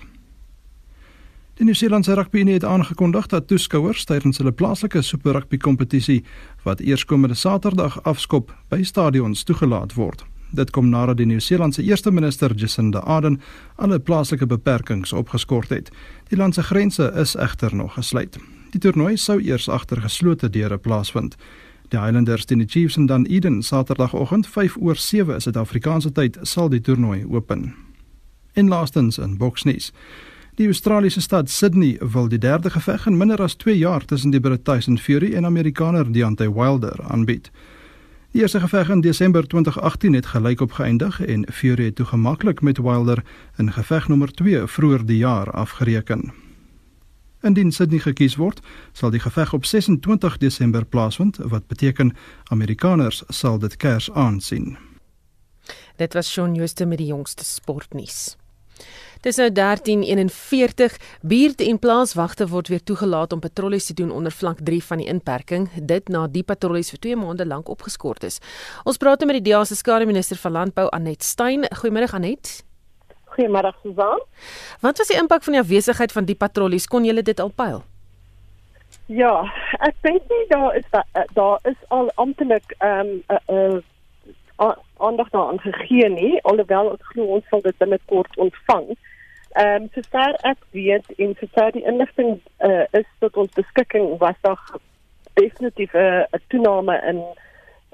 Die Nieu-Seelandse rugbyunie het aangekondig dat toeskouers tydens hulle plaaslike Super Rugby kompetisie wat eerskomende Saterdag afskop by stadions toegelaat word. Dit kom nadat die Nieu-Seelandse eerste minister Jacinda Ardern alle plaaslike beperkings opgeskort het. Die land se grense is egter nog gesluit. Die toernooi sou eers agter geslote deure plaasvind. Die Highlanders teen die Chiefs en dan Eden Saterdagoggend 5 oor 7 Suid-Afrikaanse tyd sal die toernooi open. En laastens in boksnuus. Die Australiese stad Sydney wil die derde geveg in minder as 2 jaar tussen die Brit Tyson Fury en Amerikaner Deontay Wilder aanbied. Die eerste geveg in Desember 2018 het gelyk op geëindig en Fury het toegemaklik met Wilder in geveg nommer 2 vroeër die jaar afgereken. Indien Sydney gekies word, sal die geveg op 26 Desember plaasvind, wat beteken Amerikaners sal dit kers aansien. Dit was Shaun Jooste met die jongste sportnuus. Dis nou 13:41. Buurte en plaaswagte word weer toegelaat om patrollies te doen onder vlak 3 van die inperking, dit na die patrollies vir 2 maande lank opgeskort is. Ons praat met die DA se skare minister van landbou Anet Stein. Goeiemôre Anet. Goeiemôre Susan. Wat was die impak van die afwesigheid van die patrollies? Kon julle dit al pyl? Ja, ek dink nie daar is eh, daar is al amptelik ehm um, 'n uh, uh, aandag daaraan gegee nie alhoewel ek glo ons sal dit binnekort ontvang. Ehm um, sover ek weet en sover die inligting uh, is tot ons beskikking was daar definitief 'n uh, toename in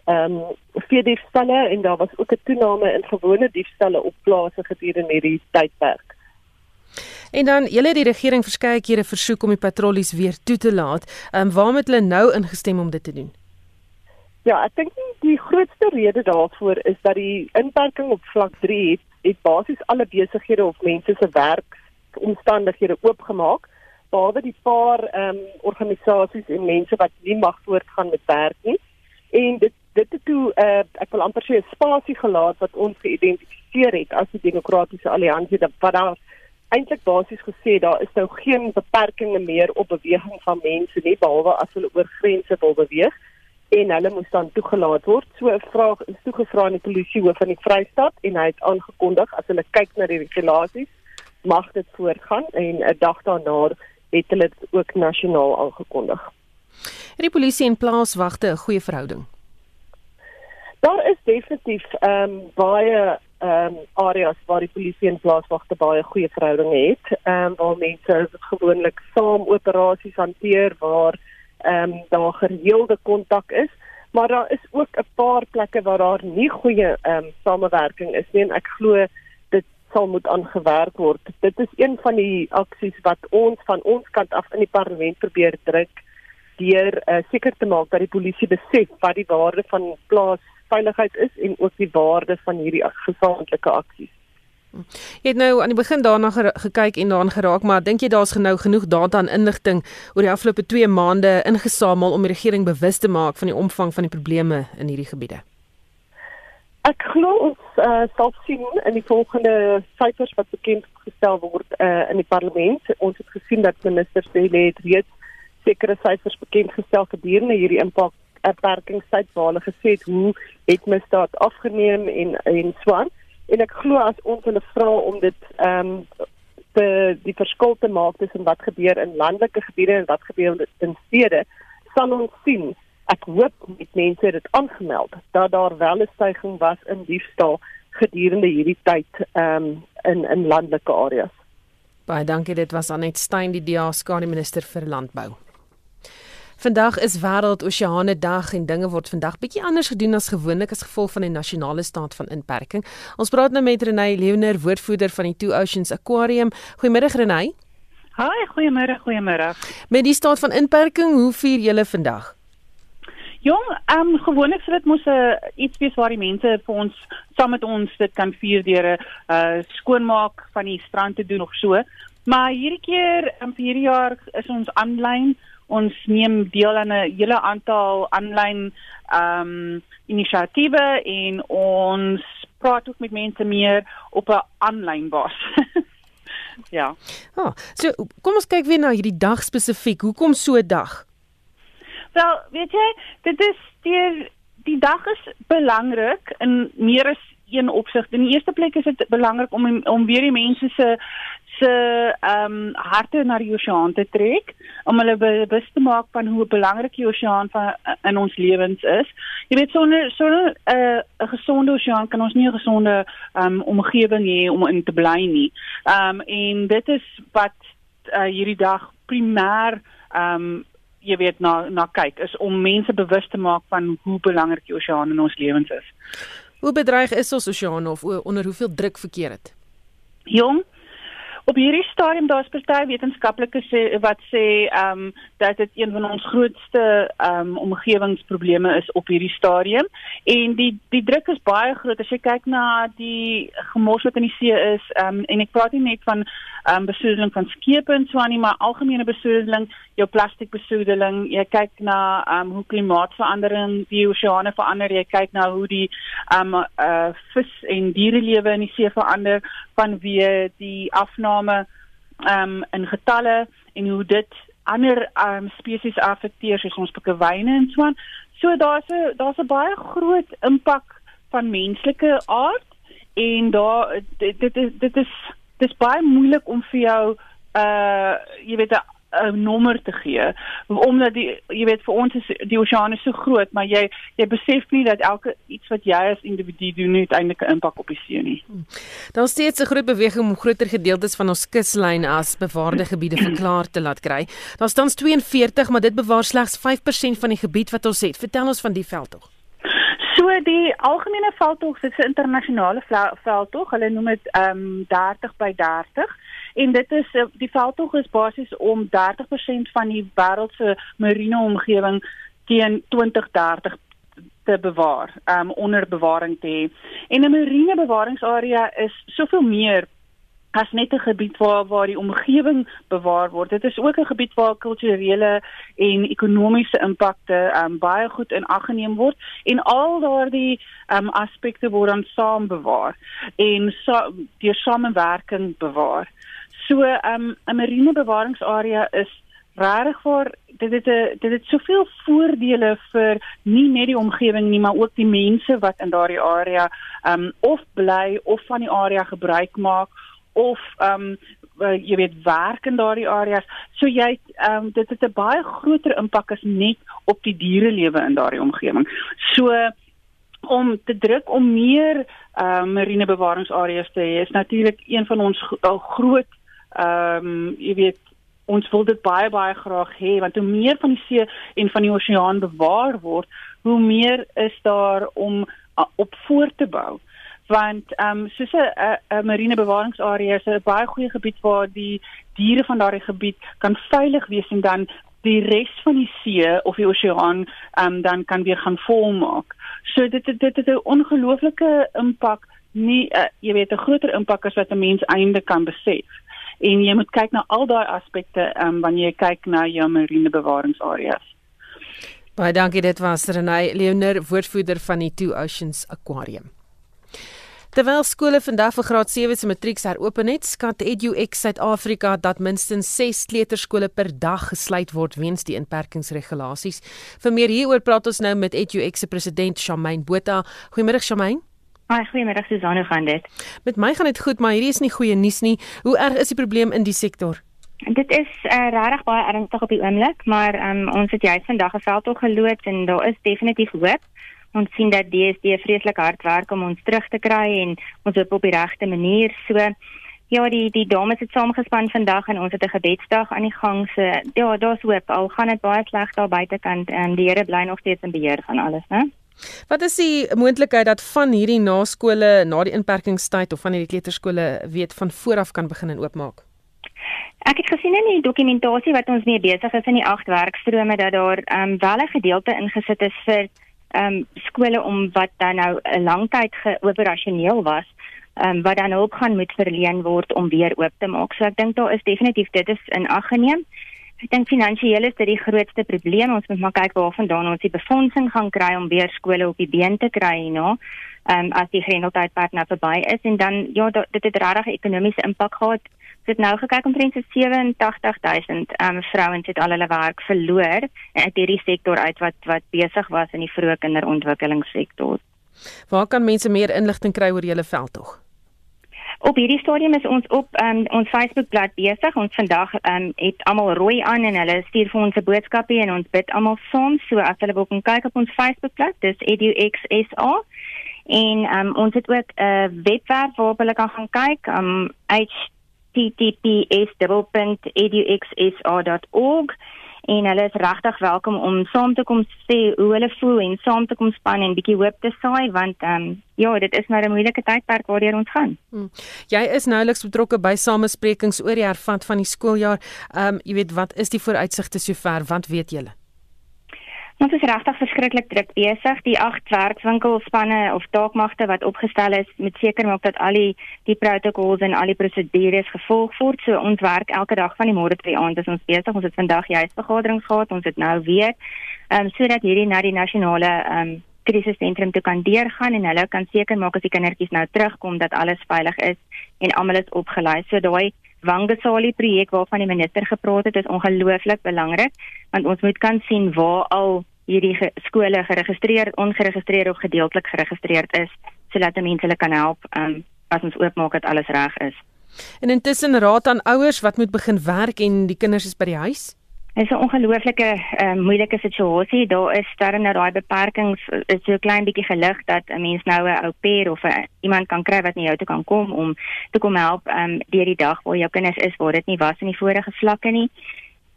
ehm um, vier diefstalle en daar was ook 'n toename in gewone diefstalle op plase gedurende hierdie tydperk. En dan julle die regering verskeie kere versoek om die patrollies weer toe te laat. Ehm um, waarom het hulle nou ingestem om dit te doen? Ja, ek dink die grootste rede daarvoor is dat die inperking op vlak 3 het, het basies alle besighede of mense se werksomstandighede oopgemaak behalwe die paar ehm um, organisasies en mense wat nie mag voortgaan met werk nie. En dit dit het toe uh, ek wil amper sê 'n spasie gelaat wat ons geïdentifiseer het as die demokratiese alliansie wat daar eintlik basies gesê daar is nou geen beperkings meer op beweging van mense nie behalwe as hulle oor grense wil beweeg en hulle moes dan toegelaat word. So 'n vraag is toegevra aan die polisiehoof van die Vrystaat en hy het aangekondig as hulle kyk na die regulasies mag dit voortgaan en 'n dag daarna het hulle dit ook nasionaal aangekondig. Het die polisie en plaaswagte 'n goeie verhouding? Daar is definitief ehm um, baie ehm um, areas waar die polisie en plaaswagte baie goeie verhoudinge het. Ehm um, waar mense gewoonlik saam operasies hanteer waar ehm um, daar gereelde kontak is, maar daar is ook 'n paar plekke waar daar nie goeie ehm um, samewerking is nie en ek glo dit sal moet aangewerk word. Dit is een van die aksies wat ons van ons kant af in die parlement probeer druk deur uh, seker te maak dat die polisie besef wat die waarde van plaasveiligheid is en ook die waarde van hierdie gesamentlike aksies. Jy het nou aan die begin daarna gekyk en daaraan geraak, maar dink jy daar's genou genoeg data en inligting oor die afgelope 2 maande ingesamel om die regering bewus te maak van die omvang van die probleme in hierdie gebiede? Ek glo ons uh, sal sien in die volgende syfers wat bekend gestel word uh, in die parlement. Ons het gesien dat minister Cele het reeds sekere syfers bekend gestel gedurende hierdie impak beperkingstyd waar hulle gesê het hoe het misdaad afgeneem en en swart en ek glo as ons hulle vra om dit ehm um, te die verskil te maak tussen wat gebeur in landelike gebiede en wat gebeur in stede sal ons sien ek hoop met mense dit aangemeld dat daar wel 'n stygings was in diefstal gedurende hierdie tyd ehm um, in in landelike areas. Baie dankie dit was Anet Stein die DA skare minister vir landbou Vandag is wêreld oseane dag en dinge word vandag bietjie anders gedoen as gewoonlik as gevolg van die nasionale staat van inperking. Ons praat nou met Renay Leoner, woordvoerder van die Two Oceans Aquarium. Goeiemôre Renay. Haai, goeiemôre, goeiemôre. Met die staat van inperking, hoe vier julle vandag? Jong, ehm um, gewoonlik sou dit mos 'n uh, iets wees waar die mense vir ons saam met ons dit kan vier deur 'n uh, skoonmaak van die strand te doen of so. Maar hierdie keer, um, vir hierdie jaar is ons aanlyn ons neem deel aan 'n hele aantal aanlyn ehm um, inisiatiewe en ons praat ook met mense meer op 'n aanlyn basis. ja. Ah, so kom ons kyk weer na hierdie dag spesifiek. Hoekom so 'n dag? Wel, weet jy, dit is die die dag is belangrik in meer as een opsig. In die eerste plek is dit belangrik om om weer die mense se se ehm um, harte na die oseaan te trek om hulle bewus te maak van hoe belangrik die oseaan van in ons lewens is. Jy weet sonder sonder 'n uh, 'n gesonde oseaan kan ons nie 'n gesonde ehm um, omgewing hê om in te bly nie. Ehm um, en dit is wat uh, hierdie dag primêr ehm um, jy weet na na kyk is om mense bewus te maak van hoe belangrik die oseaan in ons lewens is. Hoe bedreig is ons oseaan of onder hoeveel druk verkeer dit? Jong, Op hierdie stadium daar's party wetenskaplikes wat sê ehm um, dat dit een van ons grootste um, omgewingsprobleme is op hierdie stadium. En die die druk is baie groot. As jy kyk na die gemors wat in die see is um, en ek praat nie net van um, besoedeling van skepe en so aan nie maar algemene besoedeling jou plastiekbesoedeling jy kyk na um, hoe klimaatsverandering die oseane verander jy kyk na hoe die um, uh, vis en dierelewe in die see verander vanweë die afname um, in getalle en hoe dit ander um, spesies affekteer soos ons pikkewyne en so aan. So daar's 'n daar's 'n baie groot impak van menslike aard en daar dit dit is dit is baie moeilik om vir jou uh jy weet 'n 'n nommer te gee omdat die jy weet vir ons is die oseaan so groot maar jy jy besef nie dat elke iets wat jy as individu doen nie uiteindelik 'n impak op die see nie. Daar steeds 'n groot beweging om groter gedeeltes van ons kuslyn as bewaarde gebiede verklaar te laat kry. Daar staan 42 maar dit bewaar slegs 5% van die gebied wat ons het. Vertel ons van die veldtog. So die algemene veldtog is 'n internasionale veldtog. Hulle noem dit ehm um, 30 by 30 en dit is eh, die veldtog is basies om 30% van die wêreld se marine omgewing teen 2030 te bewaar, um onder bewaring te hê. En 'n marine bewaringsarea is soveel meer as net 'n gebied waar waar die omgewing bewaar word. Dit is ook 'n gebied waar kulturele en ekonomiese impakte um baie goed in ag geneem word en al daardie um aspekte word dan saam bewaar en so deur samewerking bewaar. So um 'n marine bewaringsarea is regtig vir dit het 'n dit het soveel voordele vir nie net die omgewing nie, maar ook die mense wat in daardie area um of bly of van die area gebruik maak of um jy weet werk in daardie areas. So jy um dit het 'n baie groter impak as net op die dierelewe in daardie omgewing. So om te druk om meer uh marine bewaringsareas te hê is natuurlik een van ons groot ehm um, jy weet ons wil dit baie baie graag hê want hoe meer van die see en van die oseaan bewaar word, hoe meer is daar om uh, op voor te bou. Want ehm um, soos 'n 'n marine bewaringsarea is 'n baie goeie gebied waar die diere van daardie gebied kan veilig wees en dan die res van die see of die oseaan ehm um, dan kan weer gaan volmaak. So dit dit dit het 'n ongelooflike impak nie uh, jy weet 'n groter impak as wat 'n mens einde kan besef en jy moet kyk na al daai aspekte um, wanneer jy kyk na jou marine bewaringsareas. Baie dankie dit was Renay Leoner woordvoerder van die Two Oceans Aquarium. Terwyl skole vandag vir graad 7 se matrieks heropen het, skat EduX Suid-Afrika dat minstens 6 kleuterskole per dag gesluit word weens die inperkingsregulasies. Vir meer hieroor praat ons nou met EduX se president Shamaine Botha. Goeiemôre Shamaine. Hi, goeiemôre Susan, hoe gaan dit? Met my gaan dit goed, maar hierdie is nie goeie nuus nie. Hoe erg is die probleem in die sektor? Dit is uh, regtig baie ernstig op die oomblik, maar um, ons het juist vandag 'n veldtog geloods en daar is definitief hoop. Ons sien dat DSD vreeslik hard werk om ons terug te kry en ons hoop op die regte manier. So ja, die die dames het saamgespan vandag en ons het 'n gebedsdag aan die gang. So ja, daar's hoop. Al gaan dit baie sleg daar buitekant en die Here bly nog steeds in beheer van alles, né? Wat is die moontlikheid dat van hierdie naskole na die inperkingstyd of van hierdie kleuterskole weet van vooraf kan begin en oopmaak? Ek het gesien in die dokumentasie wat ons mee besig is in die agt werkstrome dat daar ehm um, wel 'n gedeelte ingesit is vir ehm um, skole om wat dan nou 'n lang tyd geoperasioneel was, ehm um, wat dan ook gaan moet verleen word om weer oop te maak. So ek dink daar is definitief dit is in ag geneem. Ek dink finansiëel is dit die grootste probleem. Ons moet maar kyk waarvandaan ons die befondsing gaan kry om weer skole op die been te kry, you know. Ehm um, as die grendeltydperk nou verby is en dan ja, dit het regtig ekonomiese impak gehad. Ons het nou gekyk omtrent so 87000 ehm um, vrouens het al hulle werk verloor uit hierdie sektor uit wat wat besig was in die vroeë kinderontwikkelingssektor. Waar kan mense meer inligting kry oor julle veldtog? Op hierdie stadium is ons op um, ons Facebookblad besig. Ons vandag um, het almal rooi aan en hulle stuur vir ons 'n boodskapie en ons bid almal saam. So as hulle wil kom kyk op ons Facebookblad, dis EduXSA. En um, ons het ook 'n uh, webwerf waarop hulle kan gaan kyk. Um https://eduxsa.org en hulle is regtig welkom om saam te kom sê hoe hulle voel en saam te kom span en bietjie hoop te saai want ehm um, ja, dit is nou 'n moeilike tydperk waardeur ons gaan. Hmm. Jy is nouliks betrokke by samesprekings oor die hervat van die skooljaar. Ehm um, jy weet wat is die vooruitsigte sover? Wat weet julle? Ons is regtig verskriklik druk besig. Die agt werkswinkelspanne of taakmagte wat opgestel is, moet seker maak dat al die die protokolle en al die prosedures gevolg word. So ons werk elke dag van die môre tot die aand. Ons besig. Ons het vandag juist vergaderings gehad. Ons het nou weer ehm um, sodat hierdie na die nasionale ehm um, krisissentrum toe kan deurgaan en hulle kan seker maak as die kindertjies nou terugkom dat alles veilig is en almal is opgelei. So daai Wangasali projek waarvan die minister gepraat het is ongelooflik belangrik want ons moet kan sien waar al hierdie ge skole geregistreer, ongeregistreerd of gedeeltelik geregistreerd is sodat mense hulle kan help um, as ons oopmaak dat alles reg is. En intussen raad aan ouers wat moet begin werk en die kinders is by die huis. Dit is 'n ongelooflike uh, moeilike situasie. Daar is sterre na daai beperkings is so klein bietjie gelig dat 'n mens nou 'n ou pair of 'n iemand kan kry wat na jou toe kan kom om te kom help um, deur die dag waar jou kinders is waar dit nie was in die vorige vlakke nie.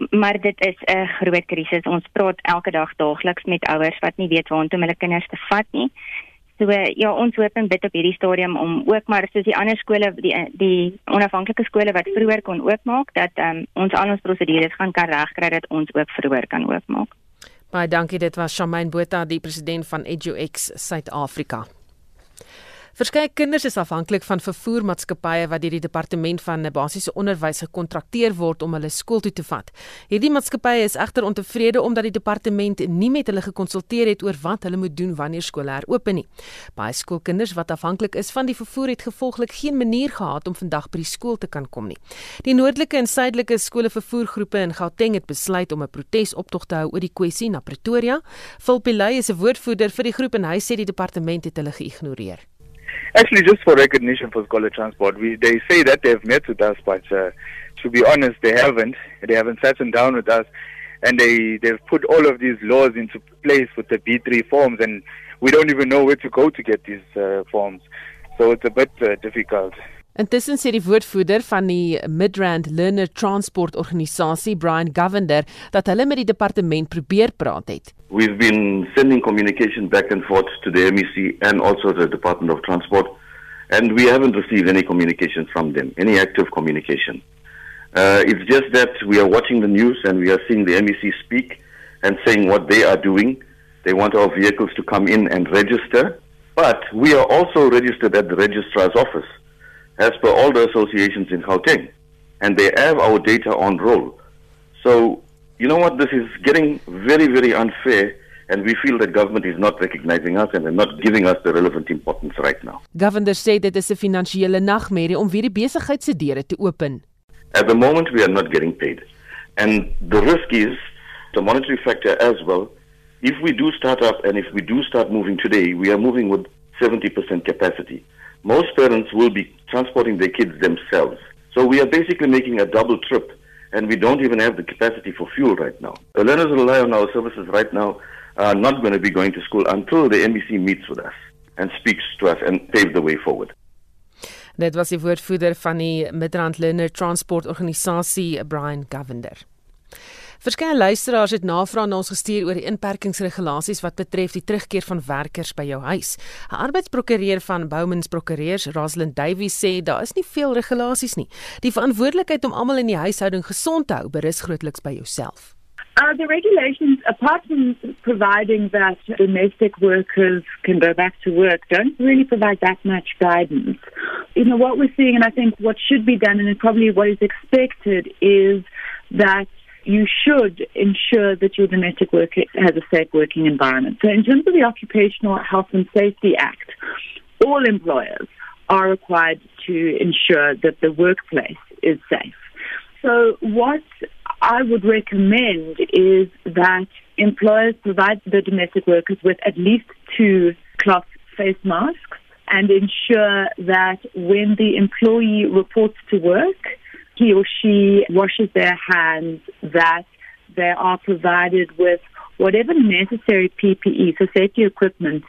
Maar dit is 'n groot krisis. Ons praat elke dag daagliks met ouers wat nie weet waartoe om hulle kinders te vat nie. So ja, ons hoop en bid op hierdie stadium om ook maar soos die ander skole die die onafhanklike skole wat vroeër kon oopmaak dat um, ons al ons prosedures gaan kan regkry dat ons ook vroeër kan oopmaak. Baie dankie, dit was Shamaine Botha, die president van EduX Suid-Afrika. Verskeie kinders is afhanklik van vervoermaatskappye wat deur die departement van basiese onderwys gekontrakteer word om hulle skool toe te vat. Hierdie maatskappye is egter ontevrede omdat die departement nie met hulle gekonsulteer het oor wat hulle moet doen wanneer skole heropen nie. Baie skoolkinders wat afhanklik is van die vervoer het gevolglik geen manier gehad om vandag by die skool te kan kom nie. Die noordelike en suidelike skole vervoergroepe in Gauteng het besluit om 'n protesoptog te hou oor die kwessie na Pretoria. Philpilay is 'n woordvoerder vir die groep en hy sê die departement het hulle geïgnoreer. Actually, just for recognition for scholar transport, we they say that they've met with us, but uh, to be honest, they haven't. They haven't sat down with us, and they they've put all of these laws into place with the B3 forms, and we don't even know where to go to get these uh, forms. So it's a bit uh, difficult. Intussen sê die woordvoerder van die Midrand Learner Transport Organisasie, Brian Govender, dat hulle met die departement probeer praat het. We've been sending communication back and forth to the MEC and also the Department of Transport and we haven't received any communication from them, any active communication. Uh, it's just that we are watching the news and we are seeing the MEC speak and saying what they are doing. They want our vehicles to come in and register, but we are also registered at the registrar's office. As per all the associations in Gauteng, and they have our data on roll. So, you know what, this is getting very, very unfair, and we feel that government is not recognizing us and they're not giving us the relevant importance right now. Governor sê dit is 'n finansiële nagmerrie om weer die besigheid se deure te open. At the moment we are not getting paid. And the risk is the monetary factor as well. If we do start up and if we do start moving today, we are moving with 70% capacity. Most parents will be transporting their kids themselves. So we are basically making a double trip, and we don't even have the capacity for fuel right now. The learners rely on our services right now are not going to be going to school until the MBC meets with us and speaks to us and paves the way forward. Dit was die woordvoerder van die Midrand Learner Transport Organisasie Brian Govender. Verskeie luisteraars het navrae na ons gestuur oor die inperkingsregulasies wat betref die terugkeer van werkers by jou huis. 'n Arbeidsprokureur van Bowmans Prokureurs, Rosalind Davies, sê daar is nie veel regulasies nie. Die verantwoordelikheid om almal in die huishouding gesond te hou, berus grootliks by jouself. Uh, the regulations, apart from providing that domestic workers can go back to work, don't really provide that much guidance. You know, what we're seeing, and I think what should be done, and probably what is expected, is that you should ensure that your domestic worker has a safe working environment. So, in terms of the Occupational Health and Safety Act, all employers are required to ensure that the workplace is safe. So, what I would recommend is that employers provide the domestic workers with at least two cloth face masks and ensure that when the employee reports to work, he or she washes their hands, that they are provided with whatever necessary PPE, so safety equipment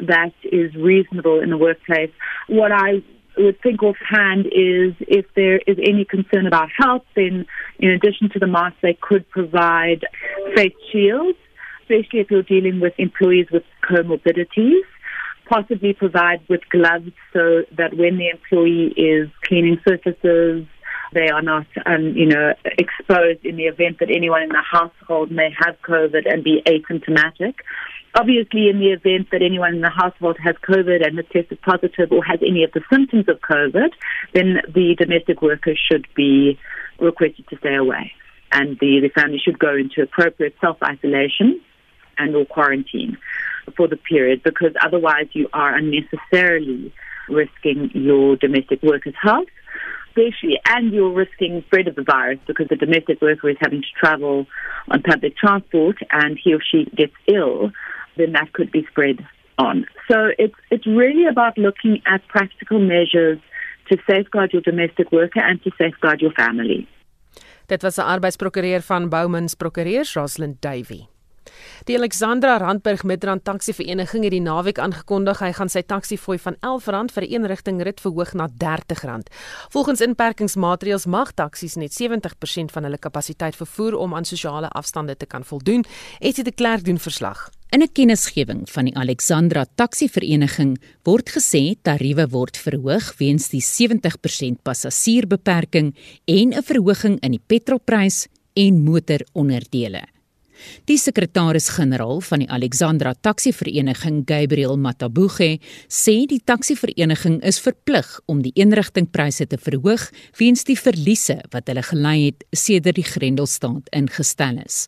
that is reasonable in the workplace. What I would think offhand is if there is any concern about health, then in addition to the mask, they could provide face shields, especially if you're dealing with employees with comorbidities. Possibly provide with gloves so that when the employee is cleaning surfaces, they are not, um, you know, exposed in the event that anyone in the household may have COVID and be asymptomatic. Obviously, in the event that anyone in the household has COVID and has tested positive or has any of the symptoms of COVID, then the domestic worker should be requested to stay away. And the, the family should go into appropriate self isolation and or quarantine for the period because otherwise you are unnecessarily risking your domestic worker's health especially and you're risking spread of the virus because the domestic worker is having to travel on public transport and he or she gets ill then that could be spread on. So it's it's really about looking at practical measures to safeguard your domestic worker and to safeguard your family. Dit was 'n arbeidsprokureur van Boumans Prokureurs Rosalind Davey Die Alexandra Randburg Midrand Taxi Vereniging het die naweek aangekondig hy gaan sy taksifooi van R11 vir 'n eenrigting rit verhoog na R30. Volgens inperkingsmaatreëls mag taksies net 70% van hulle kapasiteit vervoer om aan sosiale afstande te kan voldoen. Esie de Klerk doen verslag. In 'n kennisgewing van die Alexandra Taxi Vereniging word gesê tariewe word verhoog weens die 70% passasiersbeperking en 'n verhoging in die petrolprys en motoronderdele. Die sekretaris-generaal van die Alexandra Taxi Vereniging, Gabriel Matabuge, sê die taxi vereniging is verplig om die eenrigtingpryse te verhoog weens die verliese wat hulle gely het sedert die Grendelstaat ingestel is.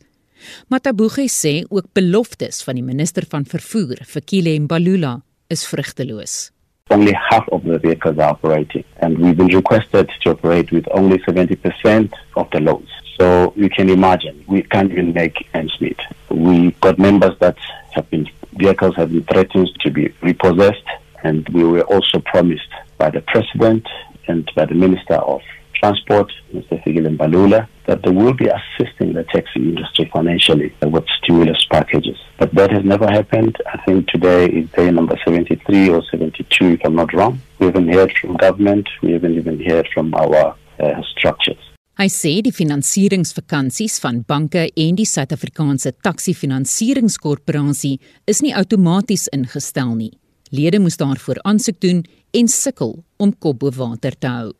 Matabuge sê ook beloftes van die minister van vervoer, Fikile Mbalula, is vrugteloos. Only half of the vehicles are operating, and we've been requested to operate with only 70% of the loads. So you can imagine, we can't even make ends meet. We got members that have been, vehicles have been threatened to be repossessed, and we were also promised by the President and by the Minister of Transport, Mr. Figil Balula, that they will be assisting the taxi industry financially with stimulus packages. But that has never happened. I think today is day number 73 or 72, if I'm not wrong. We haven't heard from government. We haven't even heard from our uh, structures. Hy sê die finansieringsvakansies van banke en die Suid-Afrikaanse Taxi Finansieringskorporasie is nie outomaties ingestel nie. Lede moes daarvoor aansoek doen en sukkel om kop bo water te hou.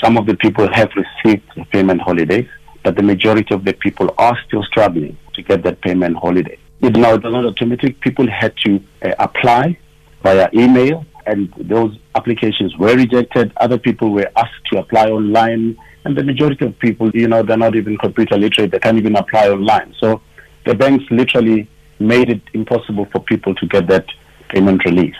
Some of the people have received payment holidays, but the majority of the people are still struggling to get that payment holiday. It now it's not automatic. People had to uh, apply via email and those applications were rejected. Other people were asked to apply online and the majority of people, you know, they're not even computer literate, they can't even apply online. So the banks literally made it impossible for people to get that payment relief.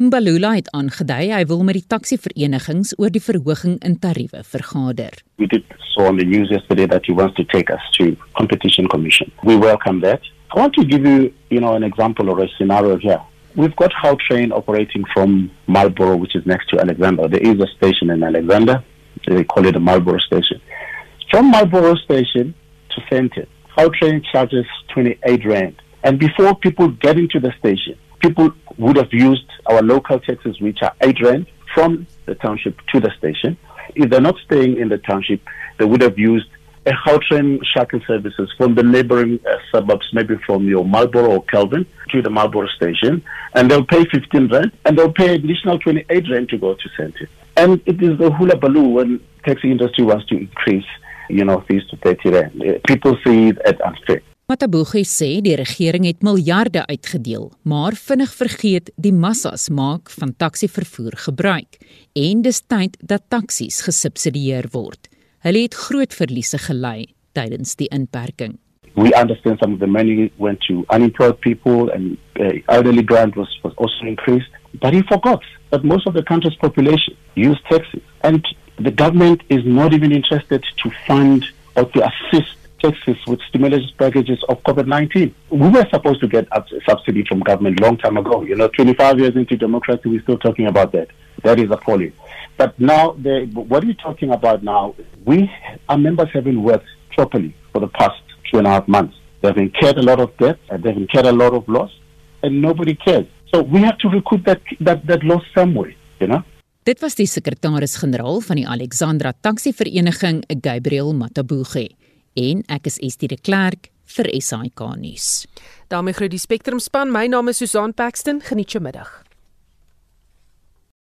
Mbalula het aangedui hy wil met die taksiverenigings oor die verhoging in tariewe vergader. We did saw on the news yesterday that he wants to take us to competition commission. We welcome that. I want to give you, you know, an example or a scenario here. We've got Gautrain operating from Marlborough, which is next to Alexander. There is a station in Alexander. they call it the Marlborough Station. From Marlborough Station to Center, our train charges 28 Rand. And before people get into the station, people would have used our local taxis, which are 8 Rand, from the township to the station. If they're not staying in the township, they would have used a Gautrain shuttle services from the neighboring uh, suburbs, maybe from your Marlborough or Kelvin to the Marlborough station, and they'll pay 15 rand, and they'll pay additional 28 rand to go to Center. And it is the hula baloo when taxi industry wants to increase, you know, fees to 30 rand. Uh, people see it as unfair. Matabugi sê die regering het miljarde uitgedeel, maar vinnig vergeet die massas maak van taksi-vervoer gebruik en dis tyd dat taksies gesubsidieer word. Hulle het groot verliese gely tydens die inperking. We understand some of the money went to unemployed people and uh, elderly grant was, was also increased. But he forgot that most of the country's population use taxis. And the government is not even interested to fund or to assist taxes with stimulus packages of COVID-19. We were supposed to get a subsidy from government long time ago. You know, 25 years into democracy, we're still talking about that. That is appalling. But now, the, what we're talking about now, we, our members haven't worked properly for the past two and a half months. They've incurred a lot of debt, and they've incurred a lot of loss, and nobody cares. So we have to recoup that, that, that loss somewhere, you know? Dit was die sekretaris-generaal van die Alexandra Taxi Vereniging, Gabriel Matabuge, en ek is Estie de Klerk vir SAK nuus. daarmee groet die Spectrum span. My naam is Susan Paxton. Geniet jou middag.